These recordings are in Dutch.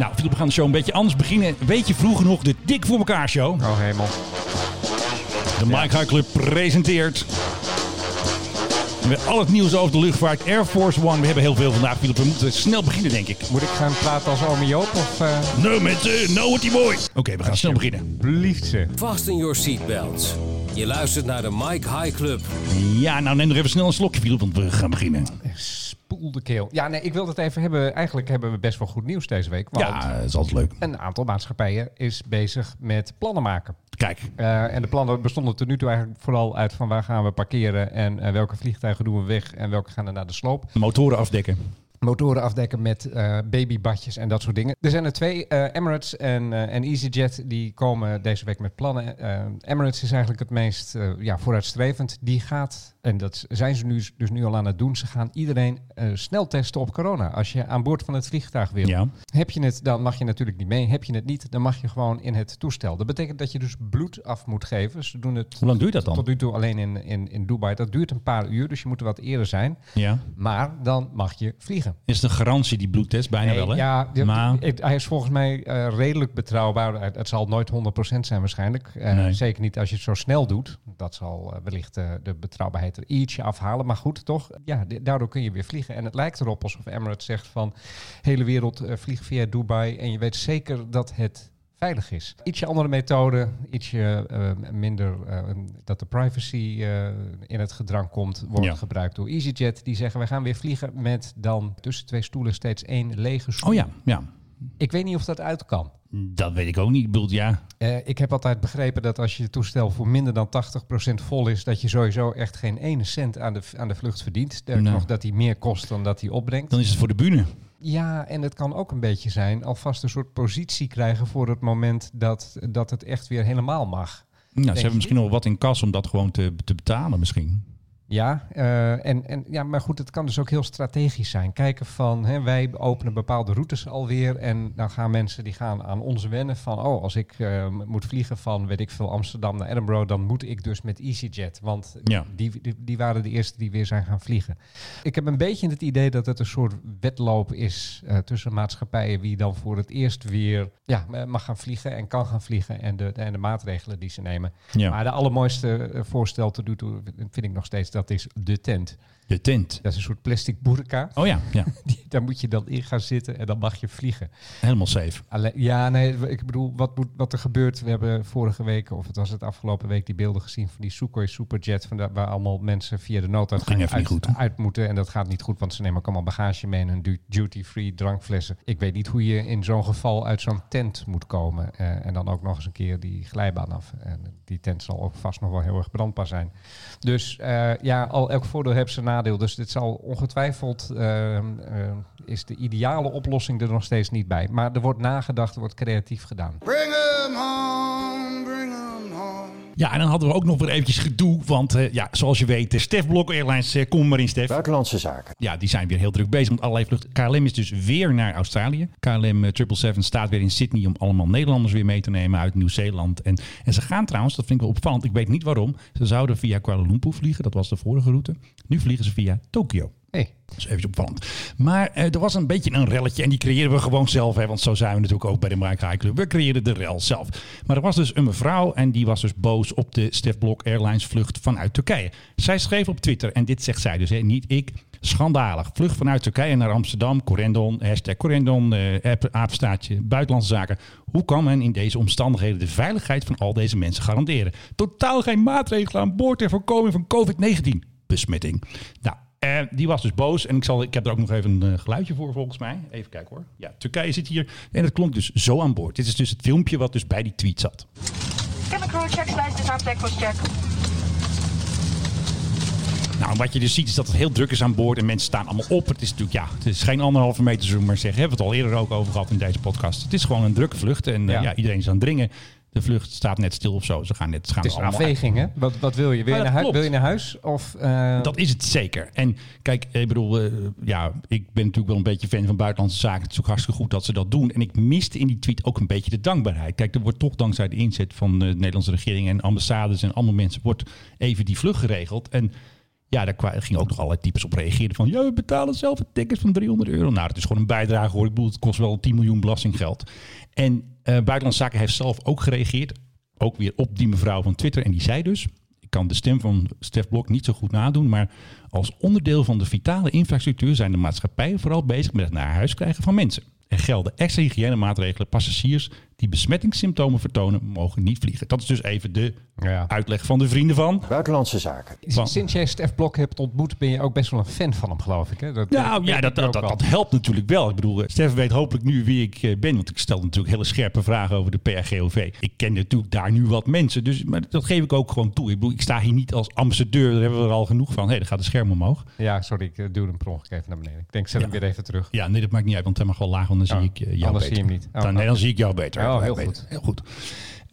Nou, Philip, we gaan de show een beetje anders beginnen. Weet je vroeg genoeg de Dik voor elkaar show? Oh hemel. De Mike High Club presenteert. Met al het nieuws over de luchtvaart. Air Force One. We hebben heel veel vandaag, Philip. We moeten snel beginnen, denk ik. Moet ik gaan praten als ome Joop of... eh No mensen, no what boy. Oké, we gaan snel beginnen. Blieft ze. Fasten your seatbelts. Je luistert naar de Mike High Club. Ja, nou neem nog even snel een slokje, Philip, want we gaan beginnen. Spoel de keel. Ja, nee, ik wil het even hebben. Eigenlijk hebben we best wel goed nieuws deze week. Want Ja, dat is altijd leuk. een aantal maatschappijen is bezig met plannen maken. Kijk, Eh, en de plannen bestonden tot nu toe eigenlijk vooral uit van waar gaan we parkeren en eh, welke vliegtuigen doen we weg en welke gaan er naar de sloop. motoren afdekken. Motoren afdekken met eh, babybadjes en dat soort dingen. Er zijn er twee, eh, Emirates en, eh, en EasyJet, die komen deze week met plannen. Emirates is eigenlijk het meest ja, vooruitstrevend. Die gaat, en dat zijn ze nu, dus nu al aan het doen, ze gaan iedereen snel testen op corona. Als je aan boord van het vliegtuig wil. Ja. Heb je het, dan mag je natuurlijk niet mee. Heb je het niet, dan mag je gewoon in het toestel. Dat betekent dat je dus bloed af moet geven. Ze doen het Hoe lang duurt dat dan? tot nu toe alleen in, in, in Dubai. Dat duurt een paar uur, dus je moet er wat eerder zijn. Ja. Maar dan mag je vliegen. Is het een garantie, die bloedtest? Bijna wel, hè? Ja, Maar, hij is volgens mij eh, redelijk betrouwbaar. Het, het zal nooit 100% zijn waarschijnlijk. Eh, Nee. Zeker niet als je het zo snel doet. Dat zal eh, wellicht de betrouwbaarheid er ietsje afhalen. Maar goed, toch? Ja, daardoor kun je weer vliegen. En het lijkt erop alsof Emirates zegt van... hele wereld vliegt via Dubai. En je weet zeker dat het veilig is. Ietsje andere methode, ietsje eh, minder eh, dat de privacy eh, in het gedrang komt, wordt Ja. gebruikt door EasyJet. Die zeggen we gaan weer vliegen met dan tussen twee stoelen steeds één lege stoel. oh ja, ja. Ik weet niet of dat uit kan. Dat weet ik ook niet. Ik bedoel, ja. Ik heb altijd begrepen dat als je toestel voor minder dan 80% vol is, dat je sowieso echt geen ene cent aan de, aan de vlucht verdient. Sterker nog dat hij meer kost dan dat hij opbrengt. Dan is het voor de bühne. Ja, en het kan ook een beetje zijn alvast een soort positie krijgen voor het moment dat, dat het echt weer helemaal mag. Nou, ze hebben misschien nog wat in kas om dat gewoon te, te betalen misschien. Ja, eh, en, en, ja, maar goed, het kan dus ook heel strategisch zijn. Kijken van, hè, wij openen bepaalde routes alweer en dan gaan mensen die gaan aan ons wennen van, oh, als ik eh, moet vliegen van, weet ik veel, Amsterdam naar Edinburgh, dan moet ik dus met EasyJet, want Ja. die, die, die waren de eerste die weer zijn gaan vliegen. Ik heb een beetje het idee dat het een soort wedloop is eh, tussen maatschappijen wie dan voor het eerst weer ja, mag gaan vliegen en kan gaan vliegen en de, en de maatregelen die ze nemen. Ja. Maar de allermooiste voorstel te doen vind ik nog steeds, dat is de tent. De tent. Dat is een soort plastic boerka. Oh ja, ja. Daar moet je dan in gaan zitten en dan mag je vliegen. Helemaal safe. Alleen, ja, nee, ik bedoel, wat, moet, wat er gebeurt. We hebben vorige week, of het was het afgelopen week, die beelden gezien van die Sukhoi Superjet. Van waar allemaal mensen via de nooduitgang Ging even uit, goed. uit moeten. En dat gaat niet goed, want ze nemen ook allemaal bagage mee en hun du- duty-free drankflessen. Ik weet niet hoe je in zo'n geval uit zo'n tent moet komen. Eh, en dan ook nog eens een keer die glijbaan af. En die tent zal ook vast nog wel heel erg brandbaar zijn. Dus eh, ja, al elk voordeel heeft zijn Dus dit zal ongetwijfeld eh, eh, is de ideale oplossing er nog steeds niet bij. Maar er wordt nagedacht, er wordt creatief gedaan. Bring. Ja, en dan hadden we ook nog weer eventjes gedoe. Want eh, ja, zoals je weet, Stef Blok Airlines, eh, kom maar in Stef. Buitenlandse zaken. Ja, die zijn weer heel druk bezig met allerlei vluchten. KLM is dus weer naar Australië. KLM eh, 777 staat weer in Sydney om allemaal Nederlanders weer mee te nemen uit Nieuw-Zeeland. En, en ze gaan trouwens, dat vind ik wel opvallend, ik weet niet waarom. Ze zouden via Kuala Lumpur vliegen, dat was de vorige route. Nu vliegen ze via Tokio. Hey, Dat is even opvallend. Maar eh, er was een beetje een relletje en die creëren we gewoon zelf. Hè, want zo zijn we natuurlijk ook bij de High Club. We creëren de rel zelf. Maar er was dus een mevrouw en die was dus boos op de Stef Blok Airlines vlucht vanuit Turkije. Zij schreef op Twitter, en dit zegt zij dus, hè, niet ik. Schandalig. Vlucht vanuit Turkije naar Amsterdam. Corendon, hashtag Corendon, eh, apenstaartje, buitenlandse zaken. Hoe kan men in deze omstandigheden de veiligheid van al deze mensen garanderen? Totaal geen maatregelen aan boord ter voorkoming van COVID-19 besmetting. Nou, eh, die was dus boos. En ik, zal, ik heb er ook nog even een eh, geluidje voor volgens mij. Even kijken hoor. Ja, Turkije zit hier. En het klonk dus zo aan boord. Dit is dus het filmpje wat dus bij die tweet zat. Cabin crew, check disarm deck, cross check. Nou, wat je dus ziet is dat het heel druk is aan boord. En mensen staan allemaal op. Het is natuurlijk, ja, het is geen anderhalve meter zoom maar zeggen. Hebben we het al eerder ook over gehad in deze podcast. Het is gewoon een drukke vlucht. En eh, Ja. ja. iedereen is aan het dringen. De vlucht staat net stil of zo. Ze gaan net, ze gaan het is een afweging, hè? Wat, wat wil je? Wil je, Maar naar wil je naar huis? Of, eh, Dat is het zeker. En kijk, ik bedoel, eh, ja, ik ben natuurlijk wel een beetje fan van buitenlandse zaken. Het is ook hartstikke goed dat ze dat doen. En ik miste in die tweet ook een beetje de dankbaarheid. Kijk, er wordt toch dankzij de inzet van de Nederlandse regering en ambassades en andere mensen, wordt even die vlucht geregeld. En Ja, daar gingen ook nog allerlei types op reageren. Van, ja, we betalen zelf een ticket van 300 euro. Nou, dat is gewoon een bijdrage hoor. Ik bedoel, het kost wel 10 miljoen belastinggeld. En eh Buitenlandse Zaken heeft zelf ook gereageerd. Ook weer op die mevrouw van Twitter. En die zei dus, ik kan de stem van Stef Blok niet zo goed nadoen. Maar als onderdeel van de vitale infrastructuur zijn de maatschappijen vooral bezig met het naar huis krijgen van mensen. Er gelden extra hygiënemaatregelen. Passagiers die besmettingssymptomen vertonen, mogen niet vliegen. Dat is dus even de Ja. uitleg van de vrienden van. Buitenlandse zaken. Van- Sinds jij Stef Blok hebt ontmoet, ben je ook best wel een fan van hem, geloof ik. Hè? Dat, Nou ja, weet dat, dat, helpt natuurlijk wel. Ik bedoel, eh, Stef weet hopelijk nu wie ik eh, ben. Want ik stel natuurlijk hele scherpe vragen over de PRGOV. Ik ken natuurlijk daar nu wat mensen. Dus, maar dat geef ik ook gewoon toe. Ik bedoel, ik sta hier niet als ambassadeur. Daar hebben we er al genoeg van. Hé, hey, dan gaat het scherm omhoog. Ja, sorry, ik eh, duw hem per ongeluk even naar beneden. Ik denk, zet hem Ja. weer even terug. Ja, nee, dat maakt niet uit. Want hij mag wel laag. Want dan Oh, zie ik eh, jou anders beter. zie je hem niet. Oh, dan, nee, dan zie ik jou beter. Oh, heel goed. Heel goed.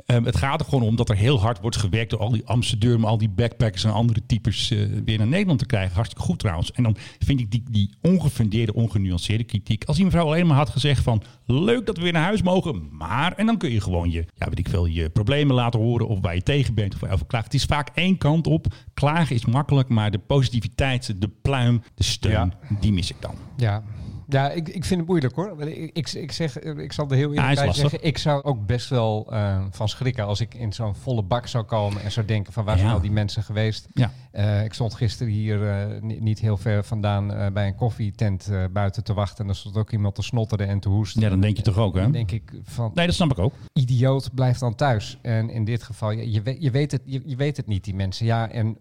Ehm, het gaat er gewoon om dat er heel hard wordt gewerkt door al die maar al die backpackers en andere types eh, weer naar Nederland te krijgen. Hartstikke goed trouwens. En dan vind ik die, die ongefundeerde, ongenuanceerde kritiek. Als die mevrouw alleen maar had gezegd van leuk dat we weer naar huis mogen, maar en dan kun je gewoon je, ja weet ik veel, je problemen laten horen of waar je tegen bent of over klaagt. Het is vaak één kant op. Klagen is makkelijk, maar de positiviteit, de pluim, de steun, Ja. die mis ik dan. Ja, ja ik, ik vind het moeilijk hoor. Ik, ik, ik zeg, ik zal er heel Ja, eerlijk lastig. zeggen. Ik zou ook best wel eh, van schrikken als ik in zo'n volle bak zou komen en zou denken van waar zijn Ja. al die mensen geweest. Ja. Eh, ik stond gisteren hier eh, ni- niet heel ver vandaan bij een koffietent buiten te wachten. En er stond ook iemand te snotteren en te hoesten. Ja, dan denk je toch ook hè? Dan denk ik van, Nee, dat snap ik ook. idioot, blijf dan thuis. En in dit geval, je, je, weet, je, weet, het, je, je weet het niet, die mensen. Ja, en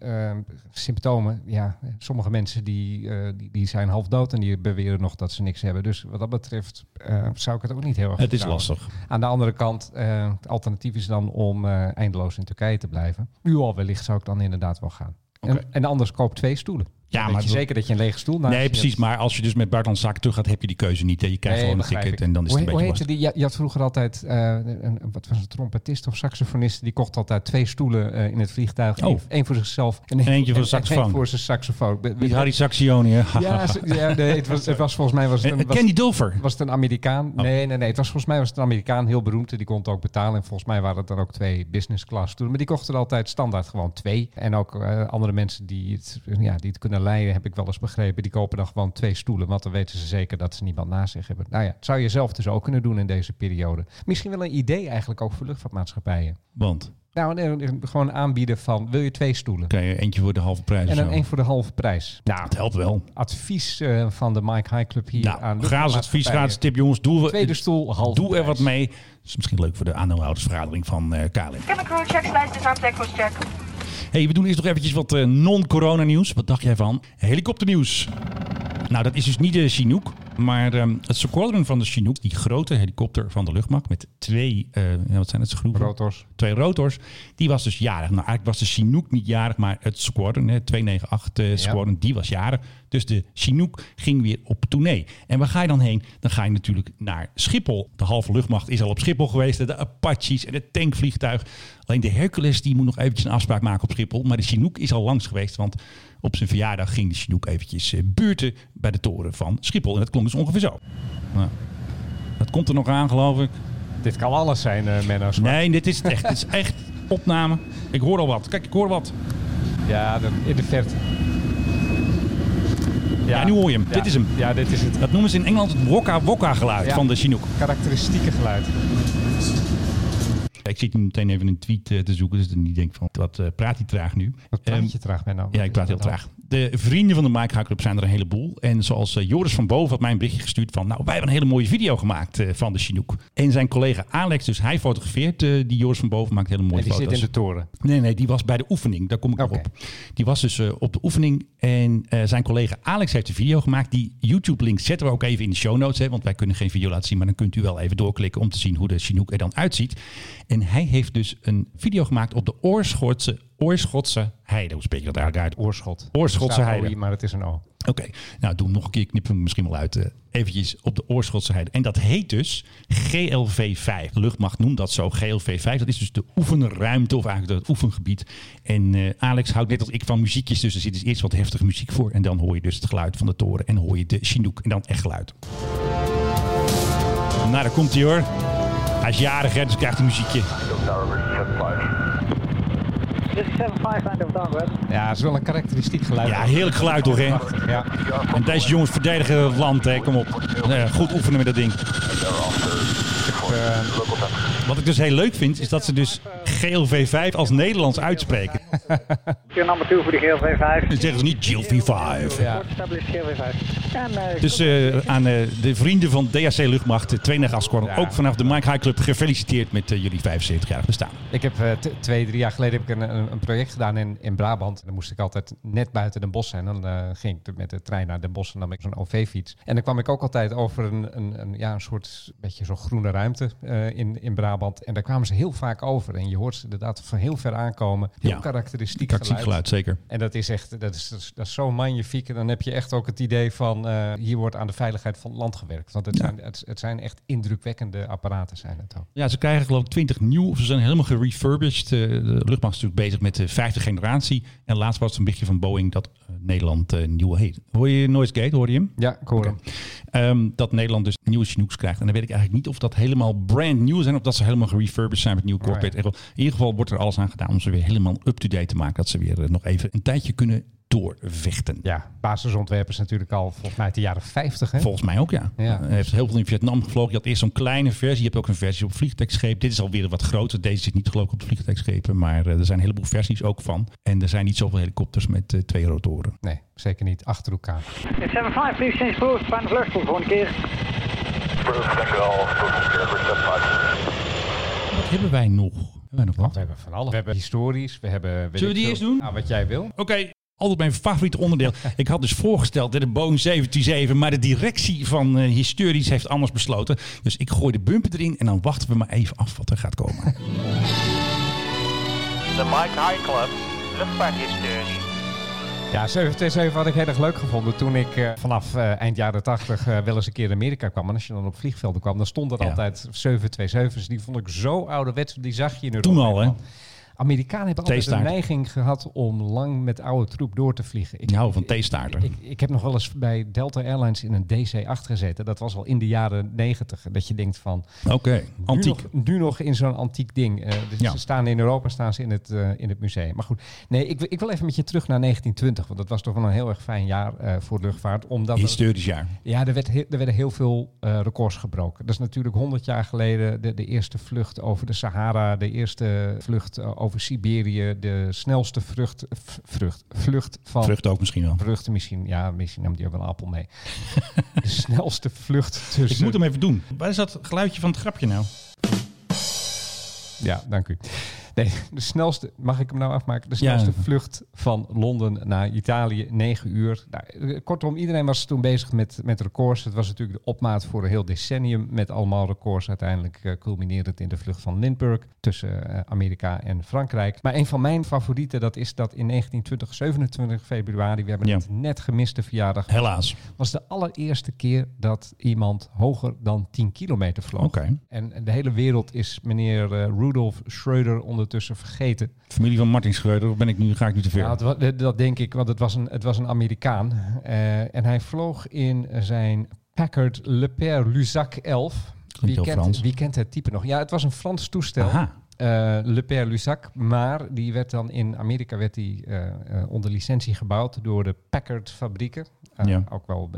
symptomen, ja, sommige mensen die, die, die zijn half dood en die beweren nog dat ze niks hebben. Dus wat dat betreft eh, zou ik het ook niet heel erg Het is vertrouwen. lastig. Aan de andere kant, eh, het alternatief is dan om eh, eindeloos in Turkije te blijven. Nu al wellicht zou ik dan inderdaad wel gaan. En, en anders koop twee stoelen. Ja, maar weet je dat- zeker dat je een lege stoel naast Nee, precies. hebt. Maar als je dus met buitenlandse zaken terug gaat, heb je die keuze niet. hè. Je krijgt Nee, gewoon een ticket ik. en dan is hoe, het een hoe beetje heette die? Je, je had vroeger altijd, eh, een, een- wat was het, trompetist of saxofonist, die kocht altijd twee stoelen eh, in het vliegtuig. Oh. Eén- voor zichzelf en En eentje voor de en- en saxofoon. voor zijn saxofoon. Niet Harry Saxioni, hè? Ja, ja nee, het, was, het was volgens mij was het En- een, en was, Kenny Dulfer. was het een Amerikaan. Oh. Nee, nee, nee. Het was volgens mij was het een Amerikaan, heel beroemd. Die kon het ook betalen. En volgens mij waren het dan ook twee business class stoelen. Maar die kochten altijd standaard gewoon twee. En ook eh, andere mensen die het, ja, die het kunnen heb ik wel eens begrepen. Die kopen dan gewoon twee stoelen. Want dan weten ze zeker dat ze niemand naast zich hebben. Nou ja, het zou je zelf dus ook kunnen doen in deze periode. Misschien wel een idee eigenlijk ook voor luchtvaartmaatschappijen. Want Nou, gewoon aanbieden van, wil je twee stoelen? kan je eentje voor de halve prijs En dan één voor de halve prijs. Nou, Het helpt wel. advies eh, van de Mike High Club hier Nou, aan gratis advies, gratis tip, jongens. Doe, Tweede stoel, halve doe er wat mee. Dat is misschien leuk voor de aandeelhoudersvergadering van eh KLM. Cabin crew disarm was check. Hey, we doen eerst nog eventjes wat eh, non-corona nieuws. Wat dacht jij van? Helikopternieuws. Nou, dat is dus niet de Chinook, maar ehm, het squadron van de Chinook, die grote helikopter van de luchtmacht met twee, eh, ja, wat zijn het schroeven? Rotors. Twee rotors. Die was dus jarig. Nou, eigenlijk was de Chinook niet jarig, maar het squadron, hè, 298 eh, squadron, die was jarig. Dus de Chinook ging weer op tournee. En waar ga je dan heen? Dan ga je natuurlijk naar Schiphol. De halve luchtmacht is al op Schiphol geweest. De Apaches en het tankvliegtuig. Alleen de Hercules die moet nog eventjes een afspraak maken op Schiphol. Maar de Chinook is al langs geweest, want op zijn verjaardag ging de Chinook eventjes eh, buurten bij de toren van Schiphol. En dat klonk dus ongeveer zo. Nou, dat komt er nog aan, geloof ik. Dit kan alles zijn, eh Menno. Nee, dit is echt. Dit is echt opname. Ik hoor al wat. Kijk, ik hoor wat. Ja, in de verte. Ja, nu hoor je hem. Ja. Dit is hem. Ja, dit is het Dat noemen ze in Engeland het wokka-wokka geluid Ja. van de Chinook. karakteristieke geluid. Ik zit nu meteen even een tweet eh, te zoeken, dus ik niet denk van wat eh, praat hij traag nu. Wat praat Ehm, je traag, Menno? Ja, ik praat heel traag. De vrienden van de Mike High Club zijn er een heleboel. En zoals eh, Joris van Boven had mij een berichtje gestuurd van... nou, wij hebben een hele mooie video gemaakt van de Chinook. En zijn collega Alex, dus hij fotografeert. die Joris van Boven maakt hele mooie En die foto's. zit in de toren. Nee, nee, die was bij de oefening. Daar kom ik op. Die was dus op de oefening. En zijn collega Alex heeft een video gemaakt. Die YouTube-link zetten we ook even in de show notes. Hè, want wij kunnen geen video laten zien. Maar dan kunt u wel even doorklikken om te zien hoe de Chinook er dan uitziet. En hij heeft dus een video gemaakt op de Oorschotse, Oorschotse heide. Hoe spreek je dat eigenlijk uit? Oorschot. Oorschotse heide. Maar het is een O. Oké, nou doe hem nog een keer, knip hem misschien wel uit. eh, eventjes op de Oorschotse heide. En dat heet dus GLV5. De luchtmacht noemt dat zo, GLV5. Dat is dus de oefenruimte of eigenlijk het oefengebied. En eh, Alex houdt net als ik van muziekjes. Dus er zit dus eerst wat heftige muziek voor. En dan hoor je dus het geluid van de toren. En hoor je de Chinook. En dan echt geluid. Nou, daar komt hij hoor. Hij is jarig, hè, dus krijgt hij muziekje. This is 75 random downward. Ja, het is wel een karakteristiek geluid. Ja, heerlijk geluid toch, hè? Ja. En deze jongens verdedigen het land, hè? Kom op. Goed oefenen met dat ding. Eh, Wat ik dus heel leuk vind, is dat ze dus GLV5 als Nederlands uitspreken. Your number 2 voor de GLV5. Dan zeggen ze niet GLV5. ja. Established GLV5. En uh, Dus eh, aan eh, de vrienden van DHC Luchtmacht, eh, 32 Squadron, Ja. ook vanaf de Mike High Club gefeliciteerd met jullie 75-jarig bestaan. Ik heb eh, twee, drie jaar geleden heb ik een, een, project gedaan in, in Brabant. Dan moest ik altijd net buiten Den Bosch zijn. Dan eh, ging ik met de trein naar Den Bosch en dan nam ik zo'n OV-fiets. En dan kwam ik ook altijd over een, een, een, ja, een soort beetje zo'n groene ruimte eh, in, in Brabant. En daar kwamen ze heel vaak over. En je hoort ze inderdaad van heel ver aankomen. Heel Ja. karakteristiek geluid. zeker. En dat is echt, dat is, dat is, zo magnifiek. En dan heb je echt ook het idee van, eh, hier wordt aan de veiligheid van het land gewerkt. Want het, Ja. zijn, het, het zijn echt indrukwekkende apparaten zijn het ook. Ja, ze krijgen geloof ik 20 nieuw, of ze zijn helemaal gerefurbished. Eh, de luchtmacht is natuurlijk bezig met de vijfde generatie. En laatst was het een berichtje van Boeing dat eh, Nederland eh, nieuw heet. Hoor je Noise Gate, hoor je hem? Ja, ik hoor hem. Ehm, dat Nederland dus nieuwe Chinooks krijgt. En dan weet ik eigenlijk niet of dat helemaal brand new zijn of dat ze helemaal gerefurbished zijn met nieuw cockpit. Oh, In ieder geval wordt er alles aan gedaan om ze weer helemaal up-to-date te maken. Dat ze weer eh, nog even een tijdje kunnen doorvechten. Ja, basisontwerp is natuurlijk al volgens mij uit de jaren 50. Hè? Volgens mij ook, ja. Ja. Hij heeft heel veel in Vietnam gevlogen. Je had eerst zo'n kleine versie. Je hebt ook een versie op vliegtuigschepen. Dit is alweer een wat groter. Deze zit niet geloof ik op de vliegtuigschepen. Maar eh, er zijn een heleboel versies ook van. En er zijn niet zoveel helikopters met eh, twee rotoren. Nee, zeker niet. Achter elkaar. 75, please change course. Span vlucht voor de volgende keer. Wat hebben wij nog? Hebben wij nog wat? We hebben van alles. We hebben historisch. We hebben... Zullen we die veel- eerst doen? Nou, wat jij wil. Oké, altijd mijn favoriete onderdeel. ik had dus voorgesteld dat de Boeing 737, maar de directie van eh Historisch heeft anders besloten. Dus ik gooi de bumper erin en dan wachten we maar even af wat er gaat komen. De Mike High Club. Ja, 727 had ik heel erg leuk gevonden toen ik eh, vanaf eh, eind jaren 80 eh, wel eens een keer in Amerika kwam. En als je dan op vliegvelden kwam, dan stonden er Ja. altijd 727's. Die vond ik zo ouderwets, die zag je in Europa. Toen al, hè? Amerikanen hebben altijd de Theestaart. neiging gehad om lang met oude troep door te vliegen. Ik hou van theestaarten. Ik, ik heb nog wel eens bij Delta Airlines in een DC-8 gezeten. Dat was al in de jaren 90. Dat je denkt van, Oké, antiek. nu nog, nu nog in zo'n antiek ding. Eh, dus Ja. Ze staan in Europa staan ze in het, eh, in het museum. Maar goed, nee, ik, wil- ik wil even met je terug naar 1920. Want dat was toch wel een heel erg fijn jaar eh, voor de luchtvaart. Omdat Historisch jaar. ja, er, werd he- er werden heel veel records gebroken. Dat is natuurlijk 100 jaar geleden de, de eerste vlucht over de Sahara. De eerste vlucht eh, over Siberië. De snelste vlucht, v- vlucht, van... Vlucht ook misschien wel. Vluchten misschien, ja, misschien nam die ook wel een appel mee. de snelste vlucht tussen... Ik moet hem even doen. Waar is dat geluidje van het grapje nou? Ja, dank u. Nee, de snelste, mag ik hem nou afmaken? De Ja. snelste vlucht van Londen naar Italië, 9 uur. Nou, eh, kortom, iedereen was toen bezig met, met records. Het was natuurlijk de opmaat voor een heel decennium met allemaal records. Uiteindelijk eh, culminerend in de vlucht van Lindbergh tussen eh, Amerika en Frankrijk. Maar een van mijn favorieten, dat is dat in 1920, 27 februari, we hebben Ja. het net gemiste verjaardag, Helaas. was de allereerste keer dat iemand hoger dan 10 kilometer vloog. En de hele wereld is meneer Rudolf Schreuder ondertussen vergeten. Familie van Martin Schreuder, of ben ik nu, ga ik nu te ver? Ja, dat, dat denk ik, want het was een, het was een Amerikaan. Eh, en hij vloog in zijn Packard Le Père Lusac 11. Wie kent, wie kent het type nog? Ja, het was een Frans toestel. Aha. Eh, Le Père Lusac, maar die werd dan in Amerika werd die, eh, eh, onder licentie gebouwd door de Packard fabrieken. Ja. Ook wel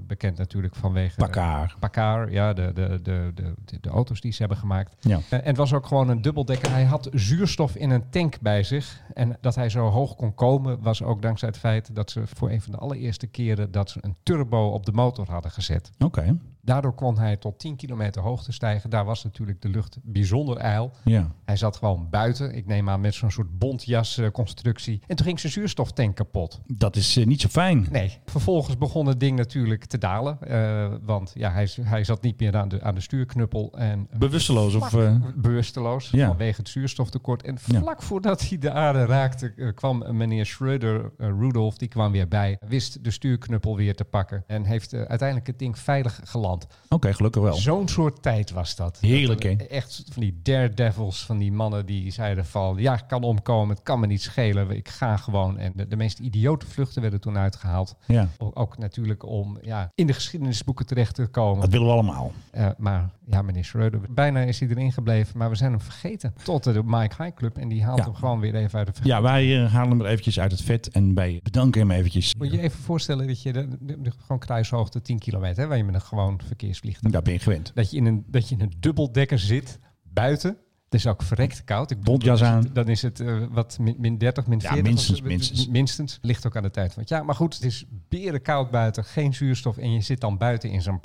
bekend natuurlijk vanwege... Pakkaar. Packard, ja, de, de, de, de, de, de auto's die ze hebben gemaakt. Ja. En het was ook gewoon een dubbeldekker. Hij had zuurstof in een tank bij zich. En dat hij zo hoog kon komen was ook dankzij het feit dat ze voor een van de allereerste keren dat ze een turbo op de motor hadden gezet. Oké. Daardoor kon hij tot 10 kilometer hoogte stijgen. Daar was natuurlijk de lucht bijzonder ijl. Ja. Hij zat gewoon buiten. Ik neem aan met zo'n soort bontjasconstructie. En toen ging zijn zuurstoftank kapot. Dat is eh, niet zo fijn. Nee, vervolgens begon het ding natuurlijk te dalen. eh, want ja, hij, hij zat niet meer aan de, aan de stuurknuppel. En Bewusteloos of... eh, bewusteloos Ja. vanwege het zuurstoftekort. En Ja. vlak voordat hij de aarde raakte, eh, kwam meneer Schreuder, eh, Rudolf, die kwam weer bij. Wist de stuurknuppel weer te pakken. En heeft eh, uiteindelijk het ding veilig geland. Oké, gelukkig wel. Zo'n soort tijd was dat. Heerlijk, hè? Echt van die daredevils, van die mannen die zeiden van... ja, ik kan omkomen, het kan me niet schelen, ik ga gewoon. En de, de meest idiote vluchten werden toen uitgehaald. Ja, Ook, ook natuurlijk om ja, in de geschiedenisboeken terecht te komen. dat willen we allemaal. Eh, maar ja, meneer Schreuder, bijna is hij erin gebleven, maar we zijn hem vergeten. Tot de Mike High Club en die haalt Ja. hem gewoon weer even uit de Ja, wij eh, halen hem er eventjes uit het vet en wij bedanken hem eventjes. Moet je je even voorstellen dat je de, de- de- gewoon kruishoogte 10 kilometer, hè, waar je met een gewoon verkeersvliegtuig. Daar ben je gewend. Dat je in een, dat je in een dubbeldekker zit, buiten. Het is ook verrekt koud. Ik is aan. het- Dan is het eh, wat min, min 30, min Ja, 40. minstens, of zo. minstens. Minstens. Ligt ook aan de tijd. Want ja, maar goed, het is beren koud buiten, geen zuurstof. En je zit dan buiten in zo'n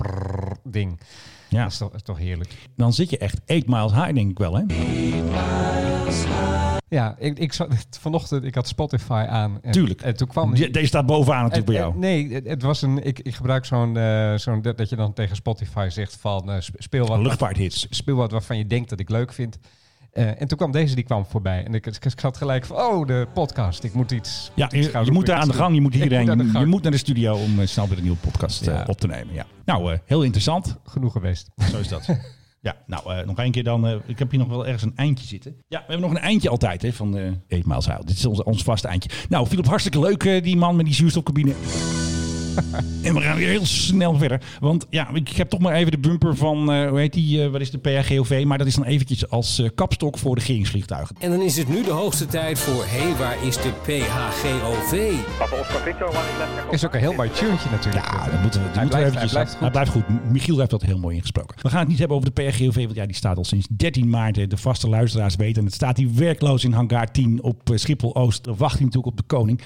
ding. Ja, Dat is toch, is toch heerlijk. dan zit je echt 8 miles high, denk ik wel, hè? Ja, ik, ik zat vanochtend, ik had Spotify aan. En, Tuurlijk. En toen kwam Die- Deze staat bovenaan natuurlijk bij jou. en- nee, het, het was een. Ik, ik gebruik zo'n. eh, zo'n dat dat je dan tegen Spotify zegt van. eh, sp- speel wat. Luchtvaarthits. Speel wat waarvan je denkt dat ik leuk vind. Eh, en toen kwam deze, die kwam voorbij. En ik, ik, ik zat gelijk van. Oh, de podcast. Ik moet iets. Ja, moet iets je, moet daar aan de gang, je moet hierheen, je, moet naar de studio om snel weer een nieuwe podcast Ja. op te nemen. Ja. Nou, heel interessant. Genoeg geweest. Zo is dat. Ja, nou, eh, nog één keer dan. eh, ik heb hier nog wel ergens een eindje zitten. Ja, we hebben nog een eindje altijd hè, van eh 8 Miles High. Dit is ons, ons vaste eindje. Nou, Philip, hartstikke leuk, eh, die man met die zuurstofcabine. en we gaan weer heel snel verder. Want ja, ik heb toch maar even de bumper van, eh, hoe heet die, eh, wat is de PHGOV? Maar dat is dan eventjes als eh, kapstok voor regeringsvliegtuigen. En dan is het nu de hoogste tijd voor... Hé, hey, waar is de PHGOV? Papa Oscar Victor, one is ook een heel mooi tunetje natuurlijk. Ja, dat moeten we, Hij moeten we blijft- eventjes... hij blijft goed. Hij blijft goed. Michiel heeft dat heel mooi ingesproken. We gaan het niet hebben over de PRGOV, want ja, die staat al sinds 13 maart. De vaste luisteraars weten. Het staat hier werkloos in hangar 10 op Schiphol-Oost. Wacht hij natuurlijk op de koning.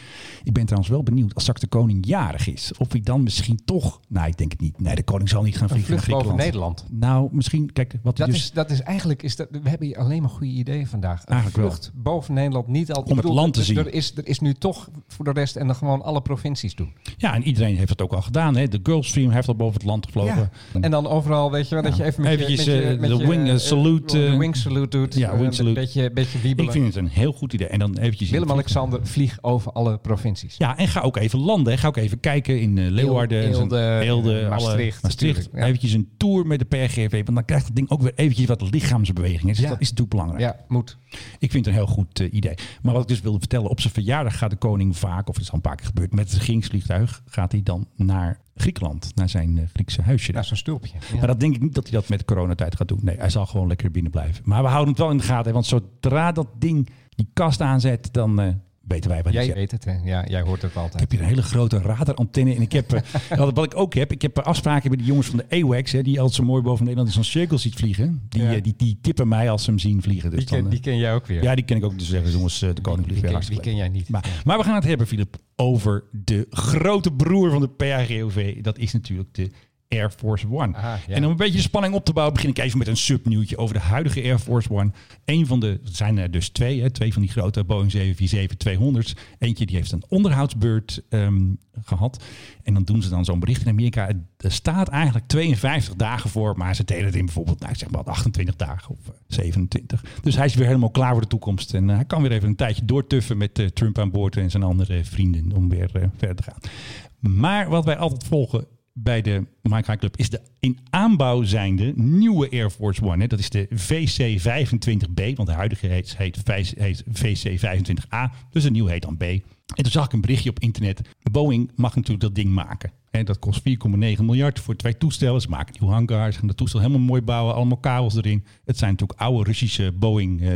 Ik ben trouwens wel benieuwd, als straks de koning jarig is, of hij dan misschien toch... Nou, ik denk het niet. Nee, de koning zal niet gaan vliegen naar boven. Nederland. Nou, misschien, kijk, wat Dat, dus... is, dat is eigenlijk, is dat, we hebben hier alleen maar goede ideeën vandaag. Een Eigenlijk wel. vlucht boven Nederland niet al. Om het land te zien. Er is, er is nu toch voor de rest en dan gewoon alle provincies doen. Ja, en iedereen heeft het ook al gedaan. Hè. De Gulfstream heeft al boven het land gevlogen. En dan overal, weet je wel, dat je even met Eventjes, je, met je, eh, met de je, wing, eh, eh, salute, wing salute doet. ja, wing salute. Een beetje, beetje wiebelen. Ik vind het een heel goed idee. En dan eventjes... Willem-Alexander, vlieg over alle provincies. Ja, en ga ook even landen. hè. Ga ook even kijken in eh, Leeuwarden, Eelde, Eelde, Maastricht Maastricht. ja. Eventjes een tour met de PRGV. Want dan krijgt het ding ook weer eventjes wat lichaamsbeweging. Dus Ja. dat is natuurlijk belangrijk. Ja, moet. Ik vind het een heel goed eh, idee. Maar wat ik dus wilde vertellen. Op zijn verjaardag gaat de koning vaak, of het is al een paar keer gebeurd, met het regeringsvliegtuig gaat hij dan naar Griekenland. Naar zijn eh, Griekse huisje. Ja, zo'n stulpje. Ja. Maar dat denk ik niet dat hij dat met coronatijd gaat doen. Nee, hij zal gewoon lekker binnen blijven. Maar we houden het wel in de gaten. Want zodra dat ding die kast aanzet, dan weten wij wat Jij weet het, hè? Ja, jij hoort het Ik altijd. heb hier een hele grote radarantenne. En ik heb, eh, wat ik ook heb, ik heb afspraken met de jongens van de AWACS. Hè, die altijd zo mooi boven Nederland in zo'n cirkel ziet vliegen. Die, Ja. eh, die, die tippen mij als ze hem zien vliegen. Dus Die ken, dan, eh, die ken jij ook weer. ja, die ken ik ook. Dus zeggen jongens, eh, de koning vliegt weer die ken jij niet. maar, maar we gaan het hebben, Filip, over de grote broer van de PRGOV. Dat is natuurlijk de Air Force One. Aha, ja. En om een beetje de spanning op te bouwen, begin ik even met een subnieuwtje over de huidige Air Force One. Een van de, er zijn er dus twee, hè, twee van die grote Boeing 747-200's. Eentje die heeft een onderhoudsbeurt ehm, gehad. En dan doen ze dan zo'n bericht in Amerika. Er staat eigenlijk 52 dagen voor, maar ze delen het in bijvoorbeeld, nou, zeg maar 28 dagen of eh, 27. Dus hij is weer helemaal klaar voor de toekomst. En eh, hij kan weer even een tijdje doortuffen met eh, Trump aan boord en zijn andere vrienden om weer eh, verder te gaan. Maar wat wij altijd volgen bij de Mike Club is de in aanbouw zijnde nieuwe Air Force One. Hè. Dat is de VC-25B, want de huidige heet, heet, heet VC-25A. Dus de nieuwe heet dan B. En toen zag ik een berichtje op internet. Boeing mag natuurlijk dat ding maken. Hè, dat kost 4,9 miljard voor twee toestellen. Ze maken nieuwe hangars, gaan dat toestel helemaal mooi bouwen. Allemaal kabels erin. Het zijn natuurlijk oude Russische Boeing eh,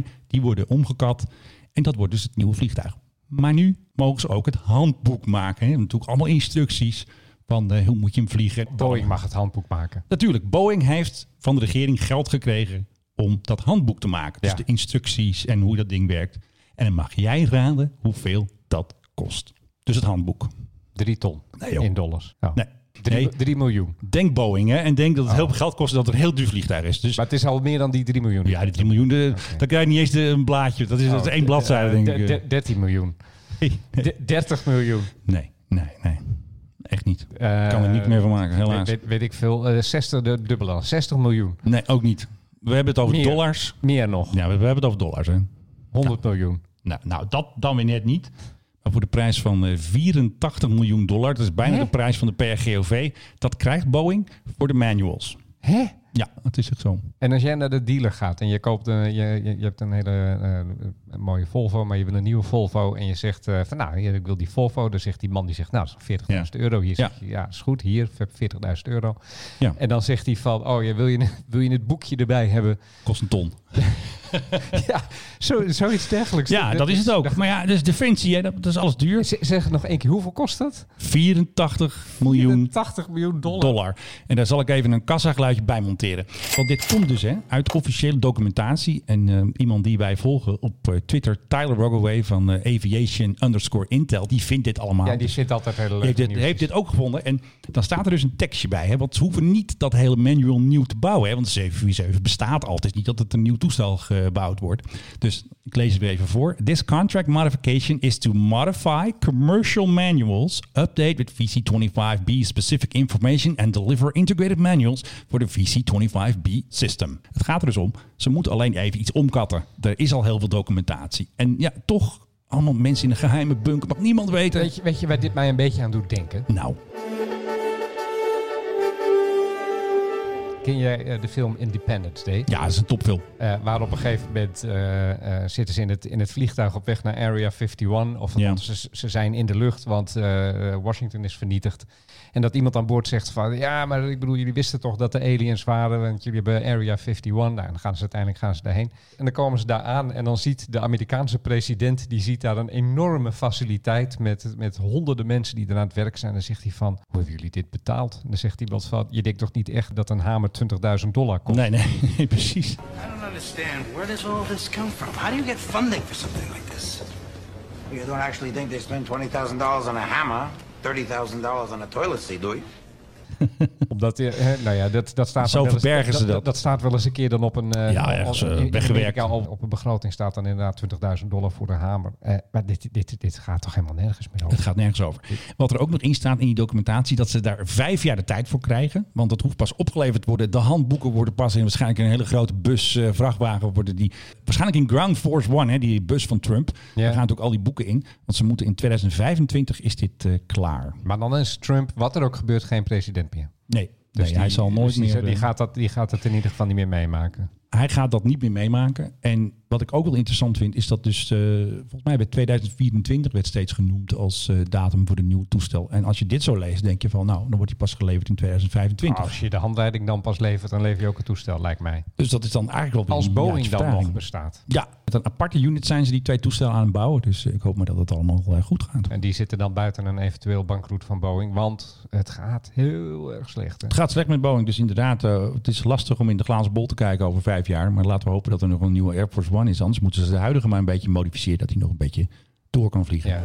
747-8i. Die worden omgekat. En dat wordt dus het nieuwe vliegtuig. Maar nu mogen ze ook het handboek maken. Hè. Natuurlijk allemaal instructies van hoe moet je hem vliegen. Boeing mag het handboek maken. Natuurlijk, Boeing heeft van de regering geld gekregen om dat handboek te maken. Dus Ja. de instructies en hoe dat ding werkt. En dan mag jij raden hoeveel dat kost. Dus het handboek. Drie ton Nee, in dollars. Oh. Nee. Drie, Nee. drie miljoen. Denk Boeing hè, en denk dat het heel veel geld kost en dat het een heel duur vliegtuig is. Dus Maar het is al meer dan die 3 miljoen. ja, die 3 miljoen, de, dan krijg je niet eens de, een blaadje. Dat is, dat is één bladzijde, denk Oh, de- ik. de- 13 miljoen. De- 30 miljoen. Nee, nee, nee. Echt niet. Eh, Ik kan er niet meer van maken, helaas. Weet, weet ik veel. eh 60, de dubbele. 60 miljoen. Nee, ook niet. We hebben het over Meer. dollars. Meer nog. Ja, we, we hebben het over dollars. Hè. 100 miljoen. Nou, nou, dat dan weer net niet. Voor de prijs van eh, 84 miljoen dollar, dat is bijna Hè? de prijs van de PRGOV, dat krijgt Boeing voor de manuals. Hè? Ja, het is echt zo. En als jij naar de dealer gaat en je koopt een, je, je, je hebt een hele eh, mooie Volvo, maar je wil een nieuwe Volvo en je zegt eh, van nou, hier, ik wil die Volvo. Dan zegt die man die zegt nou, dat is 40.000 euro. Hier Ja. je ja, is goed, hier 40.000 euro. Ja. En dan zegt hij van oh, ja, wil, je, wil je het boekje erbij hebben? Kost een ton. ja, zo, zoiets dergelijks. Ja, dat is het ook. Maar ja, dus Defensie, hè, dat, dat is alles duur. Z- Zeg nog één keer, hoeveel kost dat? 84 miljoen 80 miljoen dollar. dollar. En daar zal ik even een kassageluidje bij monteren. Want dit komt dus hè, uit officiële documentatie. En eh, iemand die wij volgen op eh, Twitter, Tyler Rogaway van eh, Aviation underscore Intel, die vindt dit allemaal. Ja, die zit altijd hele Die leuke heeft dit, heeft dit ook gevonden. En dan staat er dus een tekstje bij. Hè? Want ze hoeven niet dat hele manual nieuw te bouwen. Hè? Want de 747 bestaat al. Het is niet dat het een nieuw toestel gebouwd wordt. Dus ik lees het weer even voor. This contract modification is to modify commercial manuals, update with VC25B specific information and deliver integrated manuals for the VC25B system. Het gaat er dus om, ze moeten alleen even iets omkatten. Er is al heel veel documentatie. En ja, toch allemaal mensen in een geheime bunker. Mag niemand weten. Weet je, weet je waar dit mij een beetje aan doet denken? Nou, Ken jij eh, de film Independence Day? ja, dat is een topfilm. Eh, waar op een gegeven moment eh, zitten ze in het, in het vliegtuig op weg naar Area 51. Of Ja. ze, ze zijn in de lucht, want Washington is vernietigd. En dat iemand aan boord zegt van... Ja, maar ik bedoel, jullie wisten toch dat de aliens waren... want jullie hebben Area 51. Nou, dan gaan ze uiteindelijk gaan ze daarheen. En dan komen ze daar aan en dan ziet de Amerikaanse president... die ziet daar een enorme faciliteit... met, met honderden mensen die er aan het werk zijn. Dan zegt hij van, hoe hebben jullie dit betaald? En dan zegt iemand van... Je denkt toch niet echt dat een hamer 20.000 dollar kost? Nee, nee, precies. I don't understand. Where does all this come from? How do you get funding for something like this? You don't actually think they spend $20,000 on a hammer, $30,000 on a toilet seat, do you? Omdat, hè, nou ja, dat, dat staat Zo wel eens- verbergen ze dat. Dat staat wel eens een keer dan op een... eh, Ja, op- ergens, eh, in- weggewerkt. Op, op een begroting staat dan inderdaad 20.000 dollar voor de hamer. Eh, maar dit, dit, dit gaat toch helemaal nergens meer over? Het gaat nergens over. Wat er ook nog in staat in die documentatie, dat ze daar vijf jaar de tijd voor krijgen. Want dat hoeft pas opgeleverd te worden. De handboeken worden pas in waarschijnlijk een hele grote bus, vrachtwagen worden die. Waarschijnlijk in Ground Force One, hè, die bus van Trump. Ja. Daar gaan natuurlijk al die boeken in. Want ze moeten in 2025 is dit klaar. Maar dan is Trump, wat er ook gebeurt, geen president Nee, Dus nee hij zal nooit dus meer. Die eh, gaat, dat, die gaat het in ieder geval niet meer meemaken. hij gaat dat niet meer meemaken. En wat ik ook wel interessant vind, is dat dus eh, volgens mij bij 2024 werd steeds genoemd als eh, datum voor de nieuwe toestel. En als je dit zo leest, denk je van nou, dan wordt hij pas geleverd in 2025. Als je de handleiding dan pas levert, dan lever je ook het toestel, lijkt mij. Dus dat is dan eigenlijk wel weer Als een Boeing dan nog bestaat. Ja, met een aparte unit zijn ze die twee toestellen aan het bouwen. Dus ik hoop maar dat het allemaal eh, goed gaat. En die zitten dan buiten een eventueel bankroet van Boeing. Want het gaat heel erg slecht. hè. Het gaat slecht met Boeing, dus inderdaad, eh, het is lastig om in de glazen bol te kijken over vijf jaar. Maar laten we hopen dat er nog een nieuwe Air Force One is. Anders moeten ze de huidige maar een beetje modificeren, dat hij nog een beetje door kan vliegen. Ja.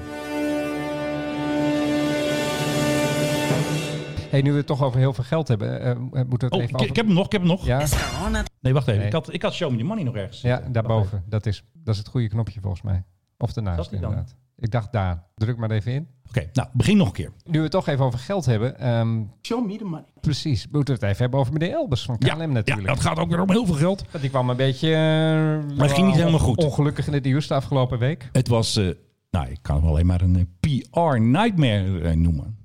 Hey, nu we het toch over heel veel geld hebben, eh, moeten we het Oh, even ik, over... ik heb hem nog, ik heb hem nog. Ja, Nee, wacht even. Nee. Ik, had, ik had Show Me The Money nog ergens. ja daarboven. Dat is, dat is het goede knopje volgens mij. Of daarnaast inderdaad. Ik dacht daar. Druk maar even in. Oké, nou, begin nog een keer. Nu we het toch even over geld hebben. ehm, Show Me The Money. precies, moeten we het even hebben over meneer Elbers van KLM Ja, ja, natuurlijk. dat gaat ook weer om heel veel geld. Want Die kwam een beetje... Maar het ging niet helemaal goed. Ongelukkig in het nieuws de afgelopen week. Het was, eh, nou, ik kan het alleen maar een eh, PR-nightmare eh, noemen.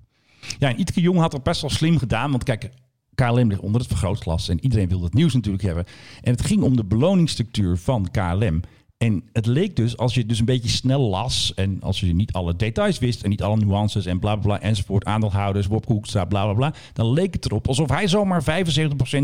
Ja, en Ietke Jong had het best wel slim gedaan. Want kijk, KLM ligt onder het vergrootglas. En iedereen wil het nieuws natuurlijk hebben. En het ging om de beloningsstructuur van KLM. En het leek dus, als je het dus een beetje snel las... en als je niet alle details wist en niet alle nuances en bla bla bla enzovoort... aandeelhouders, Hoekstra, bla bla bla... dan leek het erop alsof hij zomaar 75%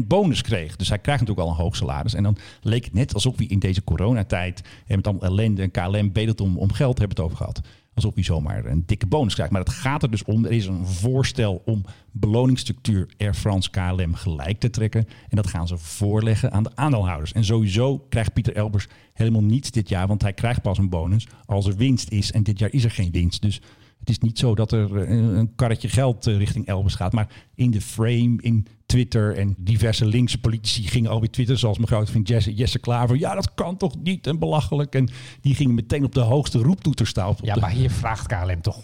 bonus kreeg. Dus hij krijgt natuurlijk al een hoog salaris. En dan leek het net alsof hij in deze coronatijd... en met allemaal ellende en KLM bedelt om, om geld, hebben we het over gehad alsof hij zomaar een dikke bonus krijgt. Maar het gaat er dus om, er is een voorstel om beloningsstructuur Air France KLM gelijk te trekken. En dat gaan ze voorleggen aan de aandeelhouders. En sowieso krijgt Pieter Elbers helemaal niets dit jaar, want hij krijgt pas een bonus als er winst is. En dit jaar is er geen winst. Dus het is niet zo dat er eh, een karretje geld eh, richting Elbers gaat. Maar in de frame, in Twitter en diverse linkse politici gingen alweer Twitter, zoals mijn grote vriend Jesse, Jesse Klaver. Ja, dat kan toch niet en belachelijk. En die gingen meteen op de hoogste roeptoeter staan. Ja, maar hier vraagt KLM toch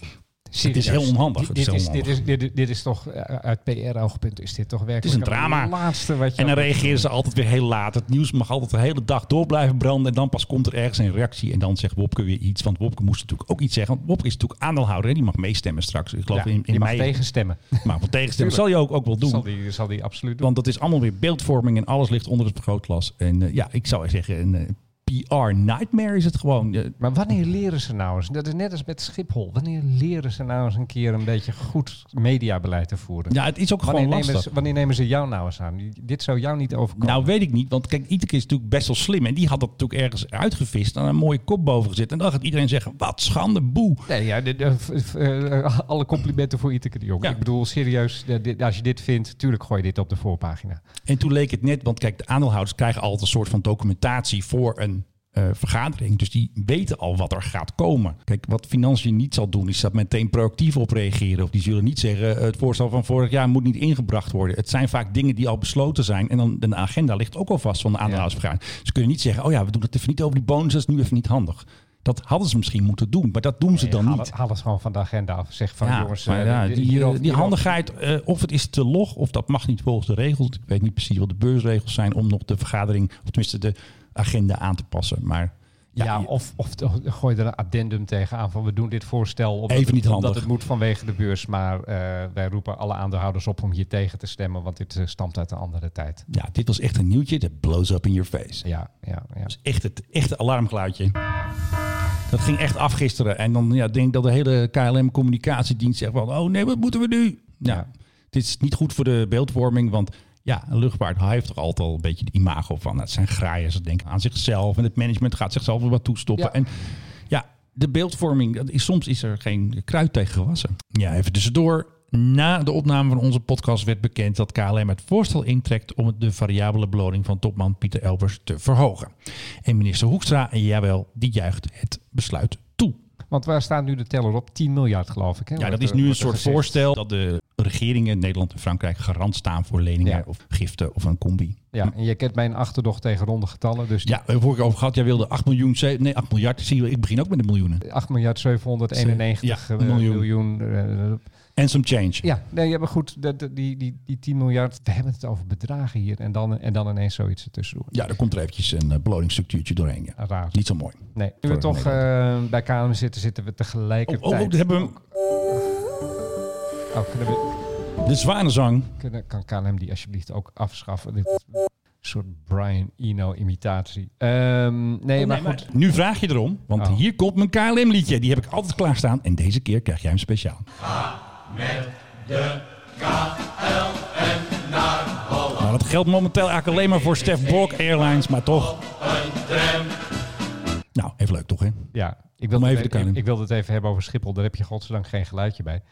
Het is heel onhandig. Het Dit, is dit, is, dit, onhandig. is, dit, is- dit is toch, eh, uit PR-oogpunt, is dit toch werkelijk een drama. het laatste wat je... En dan reageren ze altijd weer heel laat. Het nieuws mag altijd de hele dag door blijven branden. En dan pas komt er ergens een reactie. En dan zegt Wopke weer iets. Want Wopke moest natuurlijk ook iets zeggen. Want Wopke is natuurlijk aandeelhouder. Hè? Die mag meestemmen straks. Ik geloof Ja, in, in mag mei. tegenstemmen. Maar wat tegenstemmen zal je ook, ook wel doen. Zal die, zal die absoluut doen. Want dat is allemaal weer beeldvorming. En alles ligt onder het vergrootglas. En eh, ja, ik zou zeggen een eh, PR-nightmare is het gewoon. Maar wanneer leren ze nou eens? Dat is net als met Schiphol. Wanneer leren ze nou eens een keer een beetje goed mediabeleid te voeren? ja, het is ook wanneer, gewoon nemen lastig. ze, wanneer nemen ze jou nou eens aan? Dit zou jou niet overkomen. Nou, weet ik niet. Want kijk, Iteke is natuurlijk best wel slim. En die had dat natuurlijk ergens uitgevist. En een mooie kop boven gezet. En dan gaat iedereen zeggen, wat schande, boe. Nee, ja, de- eh, alle complimenten voor Iteke de Jong. Ja. Ik bedoel, serieus, als je dit vindt, tuurlijk gooi je dit op de voorpagina. En toen leek het net, want kijk, de aandeelhouders krijgen altijd een soort van documentatie voor een eh, vergadering. Dus die weten al wat er gaat komen. Kijk, wat financiën niet zal doen, is dat meteen proactief op reageren. Of die zullen niet zeggen, eh, het voorstel van vorig jaar moet niet ingebracht worden. Het zijn vaak dingen die al besloten zijn. En dan de agenda ligt ook al vast van de aandeelhoudersvergadering. Ze kunnen niet zeggen, oh ja, we doen het even niet over die bonus, dat is nu even niet handig. Dat hadden ze misschien moeten doen, maar dat doen ze dan haal, niet. Haal het gewoon van de agenda af. Zeg van, Ja, jongens, maar ja, die- die, hierover- die hierover- handigheid, of het is te log, of dat mag niet volgens de regels. Ik weet niet precies wat de beursregels zijn om nog de vergadering, of tenminste de agenda aan te passen. Maar Ja, ja, of, of gooi er een addendum tegenaan van we doen dit voorstel omdat, Even niet het, omdat het moet vanwege de beurs. Maar eh, wij roepen alle aandeelhouders op om hier tegen te stemmen, want dit eh, stamt uit een andere tijd. ja, dit was echt een nieuwtje. Dat blows up in your face. Ja, ja, ja. Dat is echt het echte alarmgeluidje. Dat ging echt af gisteren. En dan ja, denk ik dat de hele KLM-communicatiedienst zegt van... oh nee, wat moeten we nu? Ja, Ja. dit is niet goed voor de beeldvorming. Want ja, een luchtvaart hij heeft toch altijd al een beetje de imago van... het zijn graaien, ze denken aan zichzelf. En het management gaat zichzelf weer wat toestoppen. Ja. En ja, de beeldvorming, dat is, soms is er geen kruid tegen gewassen. Ja, even tussendoor. Na de opname van onze podcast werd bekend dat KLM het voorstel intrekt om de variabele beloning van topman Pieter Elbers te verhogen. En minister Hoekstra, jawel, die juicht het besluit toe. Want waar staat nu de teller op? 10 miljard geloof ik. Hè? Ja, dat is nu een soort gezegd. voorstel dat de regeringen Nederland en Frankrijk garant staan voor leningen Ja. of giften of een combi. Ja, en je kent mijn achterdocht tegen ronde getallen. Dus Ja, we hebben vorige keer over gehad. Jij wilde 8 miljoen, nee 8 miljard. Zie je, ik begin ook met de miljoenen. 8 miljard 791 Ja, eh, miljoen. miljoen. eh, En some change. ja, nee, ja, maar goed, de, de- die, die, die 10 miljard, we hebben het over bedragen hier. En dan, en dan ineens zoiets ertussendoor. Ja, er komt er eventjes een uh, beloningsstructuurtje doorheen. Ja. Raar. Niet zo mooi. Nee, nu we toch eh, bij KLM zitten, zitten we Oh, tegelijkertijd. oh, oh, hebben we Oh, kunnen we, de zwanenzang. kunnen, kan KLM die alsjeblieft ook afschaffen? Dit soort Brian Eno imitatie. Ehm, nee, maar goed. Nu vraag je erom, want Oh. hier komt mijn KLM liedje. Die heb ik altijd klaarstaan. En deze keer krijg jij hem speciaal. Nou, dat geldt momenteel eigenlijk alleen maar voor Stef Blok Airlines, maar toch. Nou, even leuk toch, hè? Ja, ik Om wilde, even het, de KLM. ik, ik wilde het even hebben over Schiphol. Daar heb je godzijdank geen geluidje bij.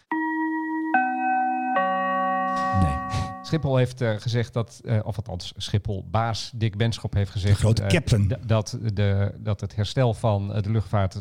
Nee. Schiphol heeft eh, gezegd dat, eh, of althans Schiphol-baas Dick Benschop heeft gezegd... De grote eh, captain. dat, de, dat het herstel van de luchtvaart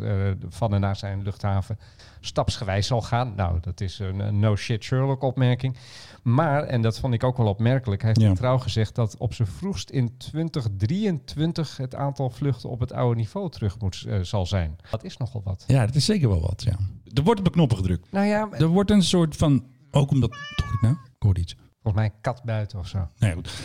van en naar zijn luchthaven stapsgewijs zal gaan. Nou, dat is een, een no shit Sherlock opmerking. Maar, en dat vond ik ook wel opmerkelijk, hij heeft Ja. trouw gezegd dat op zijn vroegst in 2023 het aantal vluchten op het oude niveau terug moet, zal zijn. Dat is nogal wat. Ja, dat is zeker wel wat, ja. Er wordt op de knoppen gedrukt. Nou ja, Er wordt een soort van... Ook omdat... Toch ik nou? Ik hoorde iets. volgens mij kat buiten of zo. Goed.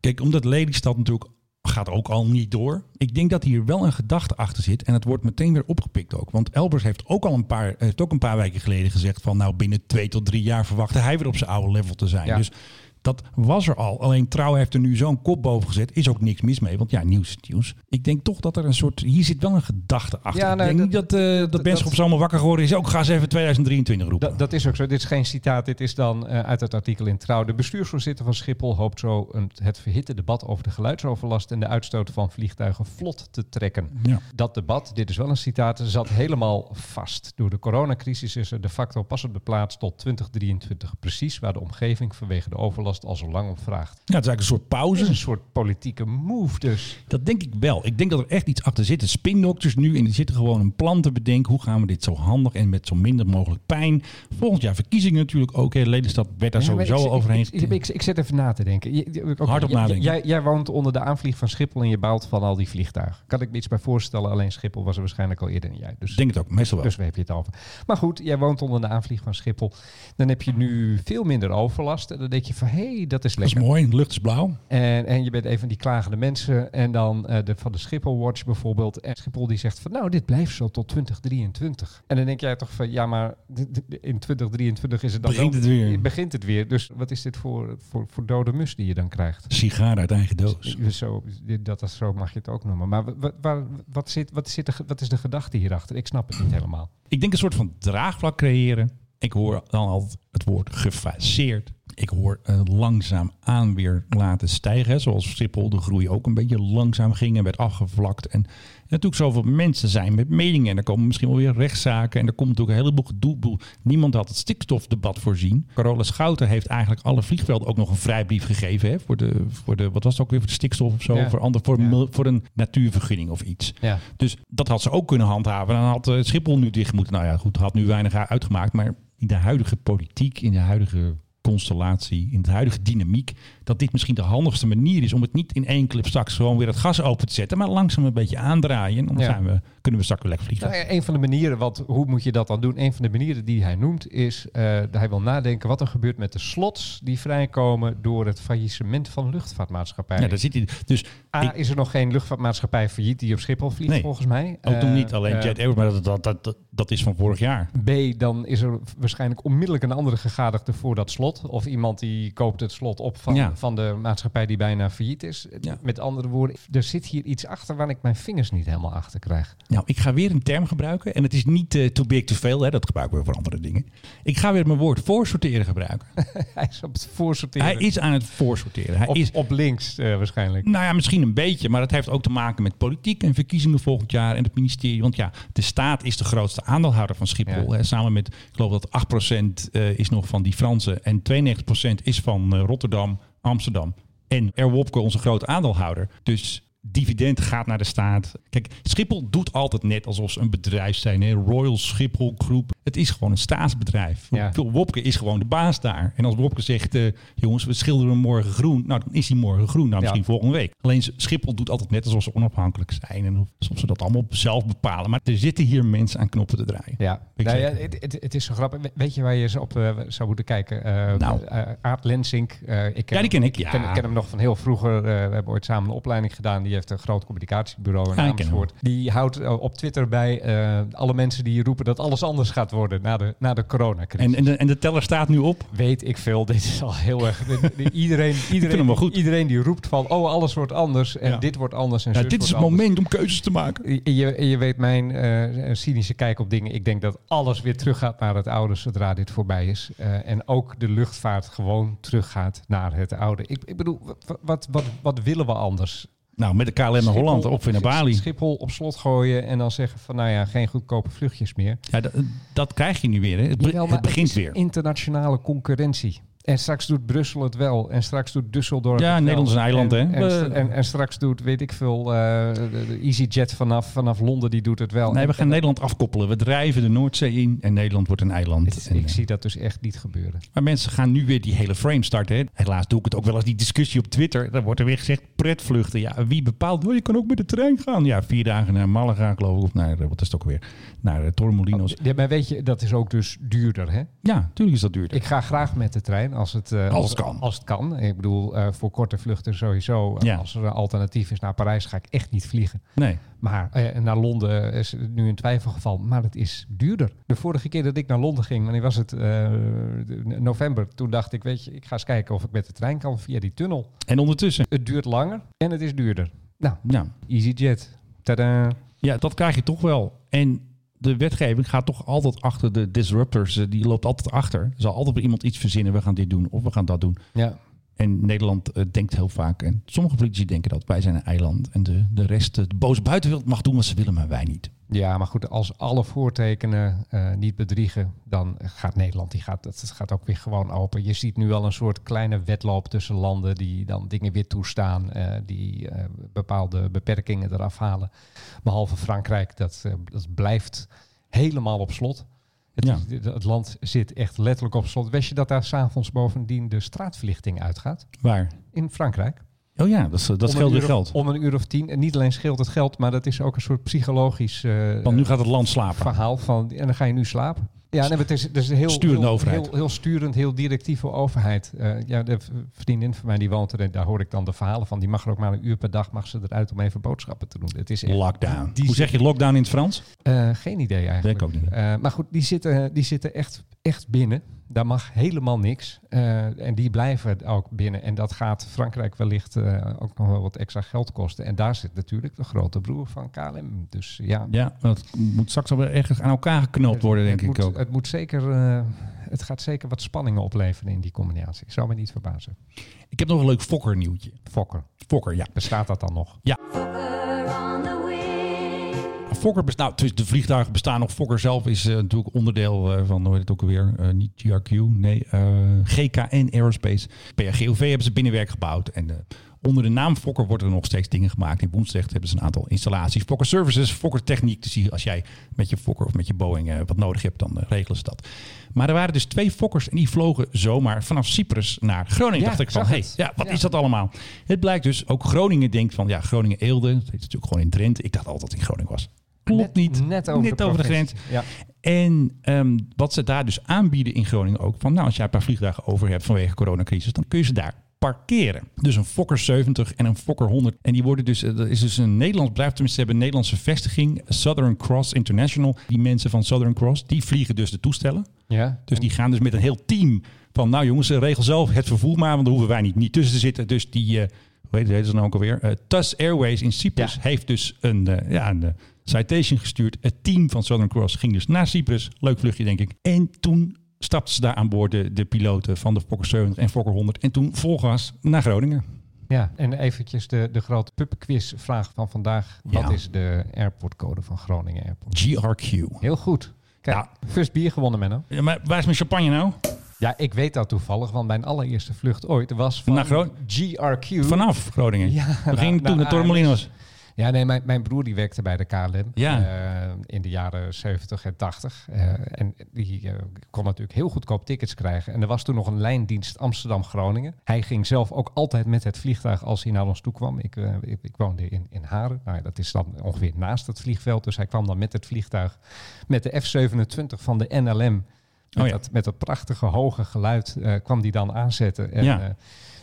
Kijk, omdat Lelystad natuurlijk gaat ook al niet door. Ik denk dat hier wel een gedachte achter zit. En het wordt meteen weer opgepikt ook. Want Elbers heeft ook al een paar, heeft ook een paar weken geleden gezegd van nou binnen twee tot drie jaar verwachtte hij weer op zijn oude level te zijn. Ja. Dus dat was er al. Alleen Trouw heeft er nu zo'n kop boven gezet. Is ook niks mis mee. Want ja, nieuws is nieuws. Ik denk toch dat er een soort... Hier zit wel een gedachte achter. Ja, nou, ik denk dat- niet dat, eh dat, dat- Benschop dat- zo allemaal wakker geworden is. Ook ga eens even 2023 roepen. Dat, dat is ook zo. Dit is geen citaat. Dit is dan eh, uit het artikel in Trouw. De bestuursvoorzitter van Schiphol hoopt zo een, het verhitte debat over de geluidsoverlast en de uitstoot van vliegtuigen vlot te trekken. Ja. Dat debat, dit is wel een citaat, zat helemaal vast. Door de coronacrisis is er de facto pas op de plaats tot 2023 precies waar de omgeving vanwege de overlast alles al zo lang op vraagt. Ja, het is eigenlijk een soort Het pauze. is een soort politieke move dus. Dat denk ik wel. Ik denk dat er echt iets achter zit. De spindokters nu en die zitten gewoon een plan te bedenken. Hoe gaan we dit zo handig en met zo minder mogelijk pijn. Volgend jaar verkiezingen natuurlijk ook. Hè. Lelystad werd daar Ja, sowieso ik, overheen. Ik, ik, ik, ik zit even na te denken. Je- je- oké, Hardop jij- nadenken. Jij, jij woont onder de aanvlieg van Schiphol en je bouwt van al die vliegtuigen. Kan ik me iets bij voorstellen? Alleen Schiphol was er waarschijnlijk al eerder dan jij. Dus denk het ook, meestal wel. Dus waar heb je het over? Maar goed, jij woont onder de aanvlieg van Schiphol. Dan heb je nu veel minder overlast. En dan denk je van, hé, hey, dat is dat is lekker. mooi. De lucht is blauw. En, en je bent een van die klagende mensen. En dan eh, de, van de Schiphol Watch bijvoorbeeld. En Schiphol die zegt van, nou, dit blijft zo tot 2023. En dan denk jij toch van, ja, maar in 2023 is het dan Begint het weer. Begint het weer. Dus wat is dit voor, voor, voor dode mus die je dan krijgt? Sigaar uit eigen doos. Zo, dat, dat, zo mag je het ook noemen. Maar wat, wat, wat, zit, wat, zit de, wat is de gedachte hierachter? Ik snap het niet helemaal. Ik denk een soort van draagvlak creëren. Ik hoor dan altijd het woord gefaseerd. Ik hoor eh, langzaam aan weer laten stijgen. hè. Zoals Schiphol de groei ook een beetje langzaam ging en werd afgevlakt. En, en natuurlijk zoveel mensen zijn met meningen. En er komen misschien wel weer rechtszaken. En er komt natuurlijk een heleboel gedoe. Niemand had het stikstofdebat voorzien. Carola Schouten heeft eigenlijk alle vliegvelden ook nog een vrijbrief gegeven. Hè, voor, de, voor de, wat was het ook weer, voor de stikstof of zo? Ja. Voor, ander, voor, Ja. voor een natuurvergunning of iets. Ja. Dus dat had ze ook kunnen handhaven. Dan had eh, Schiphol nu dicht moeten. Nou ja, goed, had nu weinig uitgemaakt. Maar in de huidige politiek, in de huidige constellatie, in de huidige dynamiek, dat dit misschien de handigste manier is om het niet in één clip straks gewoon weer het gas open te zetten, maar langzaam een beetje aandraaien. En dan Ja. zijn we, kunnen we straks weer lekker vliegen. Nou een van de manieren, wat, hoe moet je dat dan doen? Een van de manieren die hij noemt is, eh, dat hij wil nadenken wat er gebeurt met de slots die vrijkomen door het faillissement van luchtvaartmaatschappijen. Ja, daar zit hij. Dus A, ik- is er nog geen luchtvaartmaatschappij failliet die op Schiphol vliegt, Nee. volgens mij. ook nog Eh, niet alleen eh, Jet Airways, maar dat, dat, dat, dat is van vorig jaar. B, dan is er waarschijnlijk onmiddellijk een andere gegadigde voor dat slot. Of iemand die koopt het slot op van, Ja. van de maatschappij die bijna failliet is. Ja. Met andere woorden, er zit hier iets achter waar ik mijn vingers niet helemaal achter krijg. Nou, ik ga weer een term gebruiken. En het is niet eh, too big to fail. Hè, dat gebruiken we voor andere dingen. Ik ga weer mijn woord voorsorteren gebruiken. hij is op het voorsorteren. Hij is aan het voorsorteren. Hij op, is, op links eh, waarschijnlijk. Nou ja, misschien een beetje, maar dat heeft ook te maken met politiek en verkiezingen volgend jaar en het ministerie. Want ja, de staat is de grootste aandeelhouder van Schiphol. Ja. Hè. Samen met, ik geloof dat 8% eh, is nog van die Fransen en 92% is van eh, Rotterdam, Amsterdam. En Airwopke, onze grote aandeelhouder. Dus dividend gaat naar de staat. Kijk, Schiphol doet altijd net alsof ze een bedrijf zijn. Hè? Royal Schiphol Groep. Het is gewoon een staatsbedrijf. Ja. Wopke is gewoon de baas daar. En als Wopke zegt, eh, jongens, we schilderen morgen groen. Nou, dan is hij morgen groen. Nou, misschien Ja. volgende week. Alleen Schiphol doet altijd net alsof ze onafhankelijk zijn. En alsof ze dat allemaal zelf bepalen. Maar er zitten hier mensen aan knoppen te draaien. Ja, Ik nou ja het, het, het is zo grappig. We- Weet je waar je eens op eh, zou moeten kijken? Eh Nou. Aart Lensink. ik ken Ja, die ken ik, ja. ken, ken hem nog van heel vroeger. We hebben ooit samen een opleiding gedaan. Die heeft een groot communicatiebureau in ik Amersfoort. Die houdt op Twitter bij alle mensen die roepen dat alles anders gaat worden na de, na de coronacrisis. En, en, de, en de teller staat nu op. Weet ik veel. Dit is al heel erg. de- de- iedereen, iedereen, hem wel goed. iedereen die roept van oh alles wordt anders en Ja. dit wordt anders en Ja, dit is het anders. moment om keuzes te maken. En je, en je weet mijn eh, cynische kijk op dingen. Ik denk dat alles weer teruggaat naar het oude zodra dit voorbij is. Eh, en ook de luchtvaart gewoon teruggaat naar het oude. Ik, ik bedoel, wat, wat, wat willen we anders? Nou, met de KLM naar Holland of weer naar Bali. Schiphol op slot gooien en dan zeggen van nou ja, geen goedkope vluchtjes meer. Ja, dat, dat krijg je nu weer. Hè. Het, Jawel, het begint weer. internationale concurrentie. En straks doet Brussel het wel. En straks doet Düsseldorf Ja, het wel. Nederland is een eiland, en, hè? En, en, en straks doet, weet ik veel, de, de EasyJet vanaf, vanaf Londen, die doet het wel. Nee, we gaan Nederland afkoppelen. We drijven de Noordzee in en Nederland wordt een eiland. Het- ik eh, zie dat dus echt niet gebeuren. Maar mensen gaan nu weer die hele frame starten. Hè. Helaas doe ik het ook wel als die discussie op Twitter. Dan wordt er weer gezegd pretvluchten. Ja, wie bepaalt? Oh, je kan ook met de trein gaan. Ja, vier dagen naar Malaga geloof ik. Of naar, eh, wat is het ook weer? Naar uh, Torremolinos. Ja, maar weet je, dat is ook dus duurder, hè? Ja, natuurlijk is dat duurder. Ik ga graag met de trein als het, eh, Als het kan. Als het kan. Ik bedoel, eh, voor korte vluchten sowieso. Ja. Als er een alternatief is naar Parijs, ga ik echt niet vliegen. Nee. Maar eh, naar Londen is nu een twijfelgeval. Maar het is duurder. De vorige keer dat ik naar Londen ging, wanneer was het? Eh, november. Toen dacht ik, weet je, ik ga eens kijken of ik met de trein kan via die tunnel. En ondertussen, Het duurt langer en het is duurder. Nou, ja, EasyJet. Tadaa. ja, dat krijg je toch wel. En de wetgeving gaat toch altijd achter de disruptors. Eh, Die loopt altijd achter. Er zal altijd iemand iets verzinnen. We gaan dit doen of we gaan dat doen. Ja. En Nederland eh, denkt heel vaak, en sommige politici denken dat wij zijn een eiland. En de, de rest, de boze buitenwereld mag doen wat ze willen, maar wij niet. Ja, maar goed, als alle voortekenen eh, niet bedriegen, dan gaat Nederland, die gaat, dat gaat ook weer gewoon open. Je ziet nu al een soort kleine wedloop tussen landen die dan dingen weer toestaan, eh, die bepaalde beperkingen eraf halen. Behalve Frankrijk, dat, dat blijft helemaal op slot. Het, Ja. het land zit echt letterlijk op slot. Wist je dat daar s'avonds bovendien de straatverlichting uitgaat? Waar? In Frankrijk. Oh ja, dat, dat scheelt weer geld. Of, om een uur of tien. En niet alleen scheelt het geld, maar dat is ook een soort psychologisch eh, Want nu gaat het land slapen. verhaal van. En dan ga je nu slapen. Ja, nee, het is, het is heel, Sturende heel, overheid. Heel, heel sturend, heel directieve overheid. Eh, ja, de vriendin van mij die woont er, en daar hoor ik dan de verhalen van. Die mag er ook maar een uur per dag mag ze eruit om even boodschappen te doen. Het is echt, Lockdown. die Hoe zeg je lockdown in het Frans? eh, geen idee eigenlijk. Ik ook niet. Maar goed, die zitten, die zitten echt, echt binnen. Daar mag helemaal niks. Eh, en die blijven ook binnen. En dat gaat Frankrijk wellicht eh, ook nog wel wat extra geld kosten. En daar zit natuurlijk de grote broer van KLM. Dus ja, Ja, dat moet straks alweer ergens aan elkaar geknoopt worden, denk het ik moet, ook. Het, moet zeker, eh, het gaat zeker wat spanningen opleveren in die combinatie. Zou me niet verbazen. Ik heb nog een leuk Fokker nieuwtje. Fokker. Fokker, ja. Bestaat dat dan nog? Fokker bestaat, dus de vliegtuigen bestaan nog. Fokker zelf is eh, natuurlijk onderdeel eh, van, hoe heet het ook alweer? Eh, niet GRQ, nee, GKN Aerospace. PRGOV hebben ze binnenwerk gebouwd. En onder de naam Fokker worden er nog steeds dingen gemaakt. In Woensdrecht hebben ze een aantal installaties. Fokker Services, Fokker Techniek. Dus als jij met je Fokker of met je Boeing wat nodig hebt, dan regelen ze dat. Maar er waren dus twee Fokkers en die vlogen zomaar vanaf Cyprus naar Groningen. Ja, dacht ik van, hey, ja, wat Ja. is dat allemaal? Het blijkt dus, ook Groningen denkt van, ja, Groningen-Eelde. Het is natuurlijk gewoon in Drenthe. Ik dacht altijd dat het in Groningen was. Klopt Net- niet. Net over, de, grens. Ja. En ehm, wat ze daar dus aanbieden in Groningen ook, van nou, als jij een paar vliegdagen over hebt vanwege coronacrisis, dan kun je ze daar parkeren. Dus een Fokker 70 en een Fokker 100. En die worden dus, eh, dat is dus een Nederlands bedrijf, tenminste ze hebben een Nederlandse vestiging, Southern Cross International. Die mensen van Southern Cross, die vliegen dus de toestellen. Ja. Dus die gaan dus met een heel team van, nou jongens, eh, regel zelf het vervoer maar, want daar hoeven wij niet, niet tussen te zitten. Dus die, eh hoe heet het nou ook alweer? Eh TUS Airways in Cyprus Ja. heeft dus een, eh, ja, een eh, citation gestuurd. Het team van Southern Cross ging dus naar Cyprus. Leuk vluchtje, denk ik. En toen stapten ze daar aan boord, de, de piloten van de Fokker 70 en Fokker 100. En toen vol gas naar Groningen. Ja, en eventjes de, de grote puppenquiz vraag van vandaag. Wat Ja. is de airportcode van Groningen Airport? GRQ. Heel goed. Kijk, Ja. first bier gewonnen, Menno. Ja, maar waar is mijn champagne nou? Ja, ik weet dat toevallig, want mijn allereerste vlucht ooit was van GRQ. Vanaf Groningen. Ja, We gingen toen naar naar Torremolinos. Ja, nee, mijn, mijn broer die werkte bij de KLM Ja. eh, in de jaren 70 en 80. eh, en die eh, kon natuurlijk heel goedkoop tickets krijgen. En er was toen nog een lijndienst Amsterdam-Groningen. Hij ging zelf ook altijd met het vliegtuig als hij naar ons toe kwam. Ik, ik, ik woonde in, in Haren. Nou, ja, dat is dan ongeveer naast het vliegveld. Dus hij kwam dan met het vliegtuig met de F-27 van de NLM. Met, Oh ja. dat, met dat prachtige hoge geluid kwam die dan aanzetten. En, Ja.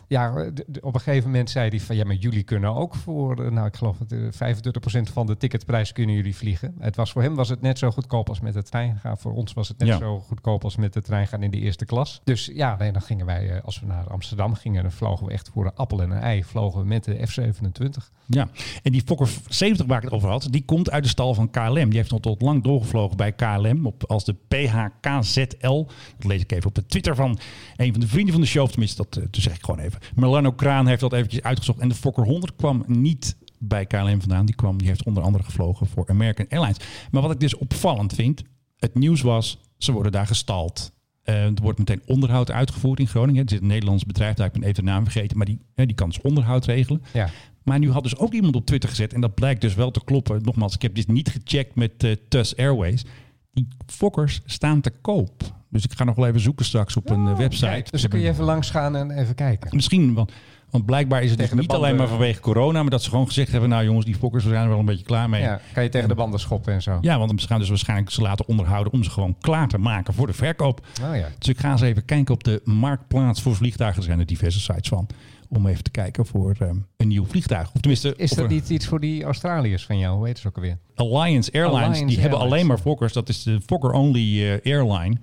Eh, ja, op een gegeven moment zei hij van ja, maar jullie kunnen ook voor, eh, nou ik geloof dat eh, 25% van de ticketprijs kunnen jullie vliegen. Het was voor hem was het net zo goedkoop als met de trein gaan. Voor ons was het net Ja. zo goedkoop als met de trein gaan in de eerste klas. Dus ja, nee, dan gingen wij, eh, als we naar Amsterdam gingen, dan vlogen we echt voor een appel en een ei, vlogen we met de F27. Ja, en die Fokker 70 waar ik het over had, die komt uit de stal van KLM. Die heeft nog tot lang doorgevlogen bij KLM op, als de PHKZL. Dat lees ik even op de Twitter van een van de vrienden van de show. Tenminste, dat, eh, dat zeg ik gewoon even. Melano Kraan heeft dat eventjes uitgezocht. En de Fokker 100 kwam niet bij KLM vandaan. Die, kwam, die heeft onder andere gevlogen voor American Airlines. Maar wat ik dus opvallend vind, het nieuws was, ze worden daar gestald. Eh, er wordt meteen onderhoud uitgevoerd in Groningen. Er zit een Nederlands bedrijf, daar heb ik ben even de naam vergeten, maar die, eh, die kan dus onderhoud regelen. Ja. Maar nu had dus ook iemand op Twitter gezet, en dat blijkt dus wel te kloppen. Nogmaals, ik heb dit niet gecheckt met eh TUS Airways. Die Fokkers staan te koop. Dus ik ga nog wel even zoeken straks op een eh, website. Kijk, dus kun je even langs gaan en even kijken. Misschien, want, want blijkbaar is het dus niet alleen maar vanwege corona, maar dat ze gewoon gezegd hebben, nou jongens, die Fokkers, we zijn er wel een beetje klaar mee. Ja, kan je tegen de banden schoppen en zo. Ja, want ze gaan dus waarschijnlijk ze laten onderhouden om ze gewoon klaar te maken voor de verkoop. Oh ja. Dus ik ga eens even kijken op de marktplaats voor vliegtuigen. Er zijn er diverse sites van. Om even te kijken voor ehm, een nieuw vliegtuig. Of tenminste, Is dat er- niet iets voor die Australiërs van jou? Hoe heet ze ook alweer? Alliance Airlines. Alliance die hebben alleen maar. Fokkers. Dat is de Fokker-only eh, airline.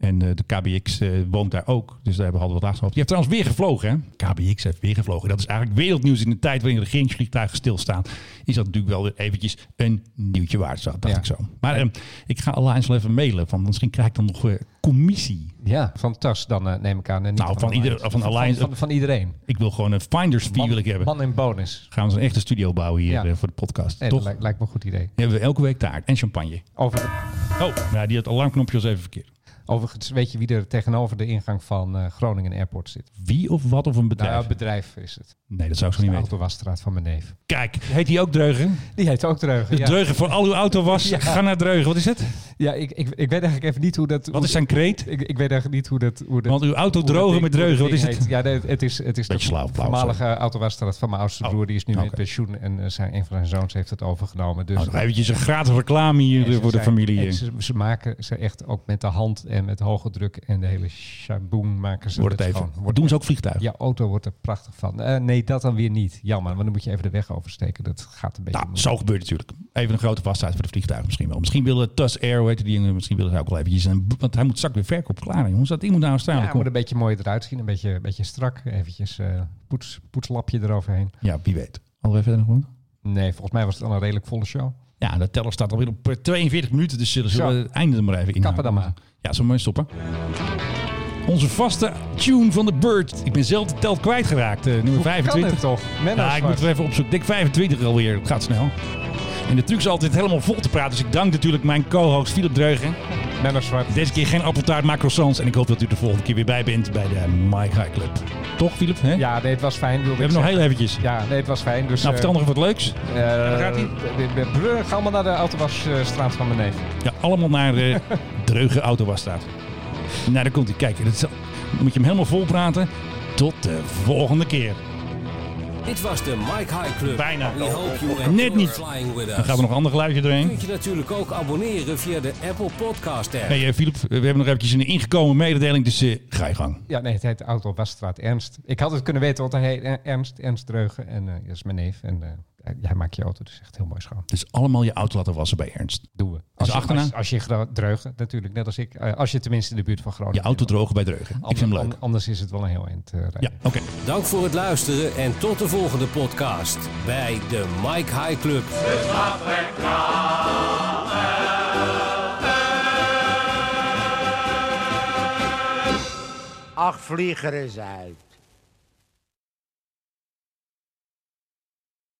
En eh, de KBX eh, woont daar ook. Dus daar hebben we wat laatst over. Die heeft trouwens weer gevlogen. Hè? KBX heeft weer gevlogen. Dat is eigenlijk wereldnieuws in de tijd waarin regeringsvliegtuigen stilstaan. Is dat natuurlijk wel weer eventjes een nieuwtje waard. Dacht Ja. ik zo. Maar eh, ik ga Alliance wel even mailen. Van, misschien krijg ik dan nog eh, commissie. Ja, van TAS dan neem ik aan. En niet Nou, van ieder- van Alliance- van, van iedereen. Ik wil gewoon een finder's fee Man, wil ik hebben. man in bonus. Gaan we een echte studio bouwen hier Ja. voor de podcast. Nee, dat Toch? lijkt, lijkt me een goed idee. hebben we elke week taart en champagne. Over, Oh, die had het alarmknopje was even verkeerd. Overigens, weet je wie er tegenover de ingang van eh, Groningen Airport zit? Wie of wat of een bedrijf? Nou, ja, bedrijf is het. nee, dat zou ik zo De niet weten. Autowasstraat van mijn neef. Kijk, heet die ook Dreugen? Die heet ook Dreugen. De Ja, Dreugen voor al uw autowas. Ja. Ga naar Dreugen. Wat is het? ja ik, ik, ik weet eigenlijk even niet hoe dat... Wat hoe- is zijn kreet? Ik, ik weet eigenlijk niet hoe dat... Hoe dat Want uw auto drogen met Dreugen, wat is het? heet. Ja, nee, het is, het is de slauw, voormalige autowasstraat van mijn oudste Oh, broer. Die is nu oké. met pensioen en eh, zijn, een van zijn zoons heeft het overgenomen. Dus Oh, eventjes een gratis reclame hier voor de familie. en Ze, ze maken ze echt ook met de hand en met hoge druk en de hele shaboom maken ze Wordt het het even. gewoon. Doen ze ook vliegtuigen? Ja, auto wordt er prachtig van. Eh, nee, dat dan weer niet. Jammer, want dan moet je even de weg oversteken. Dat gaat een beetje... Nou, zo gebeurt het natuurlijk. Even een grote vastheid voor de vliegtuigen misschien wel. Misschien willen TUS Air, hoe heet die misschien willen ze ook wel eventjes. Een, want hij moet straks weer verkoop klaar, jongens. Dat moet naar Australië Ja, moet een beetje mooi eruit zien. Een beetje, een beetje strak. Eventjes eh poets, poetslapje eroverheen. Ja, wie weet. Alweer verder nog wat? Nee, volgens mij was het al een redelijk volle show. Ja, de teller staat alweer op eh, 42 minuten. Dus zullen we het einde er maar even in. Kappen dan maar. Ja, we maar stoppen? Onze vaste tune van de Bird. Ik ben zelf de telt kwijtgeraakt. eh nummer Hoe 25. Kan het toch? Ja, ik moet er even opzoeken. Ik denk 25 alweer. Het gaat snel. En de truc is altijd helemaal vol te praten. Dus ik dank natuurlijk mijn co-host Philip Dreugen. Menno Zwart. Deze keer geen appeltaart, maar croissants. En ik hoop dat u de volgende keer weer bij bent bij de Mike High Club. Toch, Philip? Hè? Ja, nee, het was fijn. We hebben nog heel eventjes. Ja, nee, het was fijn. Dus, Nou, vertel nog even wat leuks. Uh, gaat ie. Ga allemaal naar de autowasstraat van mijn neef. Ja, allemaal naar de Dreugen Autowasstraat. Nou, daar komt hij. Kijk, dat is- dan moet je hem helemaal vol praten. Tot de volgende keer. Dit was de Mike High Club. Bijna. We hope you enjoy Net niet. Dan gaan we nog een ander geluidje doorheen. Kunt je natuurlijk ook abonneren via de Apple Podcast app. Hey, eh, Philip, we hebben nog eventjes een ingekomen mededeling, dus eh, ga je gang. Ja, nee, het heet Autowasstraat Ernst. Ik had het kunnen weten, want hij heet Er- Ernst, Ernst Dreugen. En eh, dat is mijn neef. En eh, hij maakt je auto dus echt heel mooi schoon. Dus allemaal je auto laten wassen bij Ernst. Doen we. Als je, als, als je Dreugen, natuurlijk, net als ik. eh, als je tenminste in de buurt van Groningen Je auto drogen bij Dreugen. Ik vind hem leuk. An- Anders is het wel een heel eind eh, rijden. Ja, oké. Dank voor het luisteren en tot de volgende podcast bij de Mike High Club. Ach, vlieger eens uit.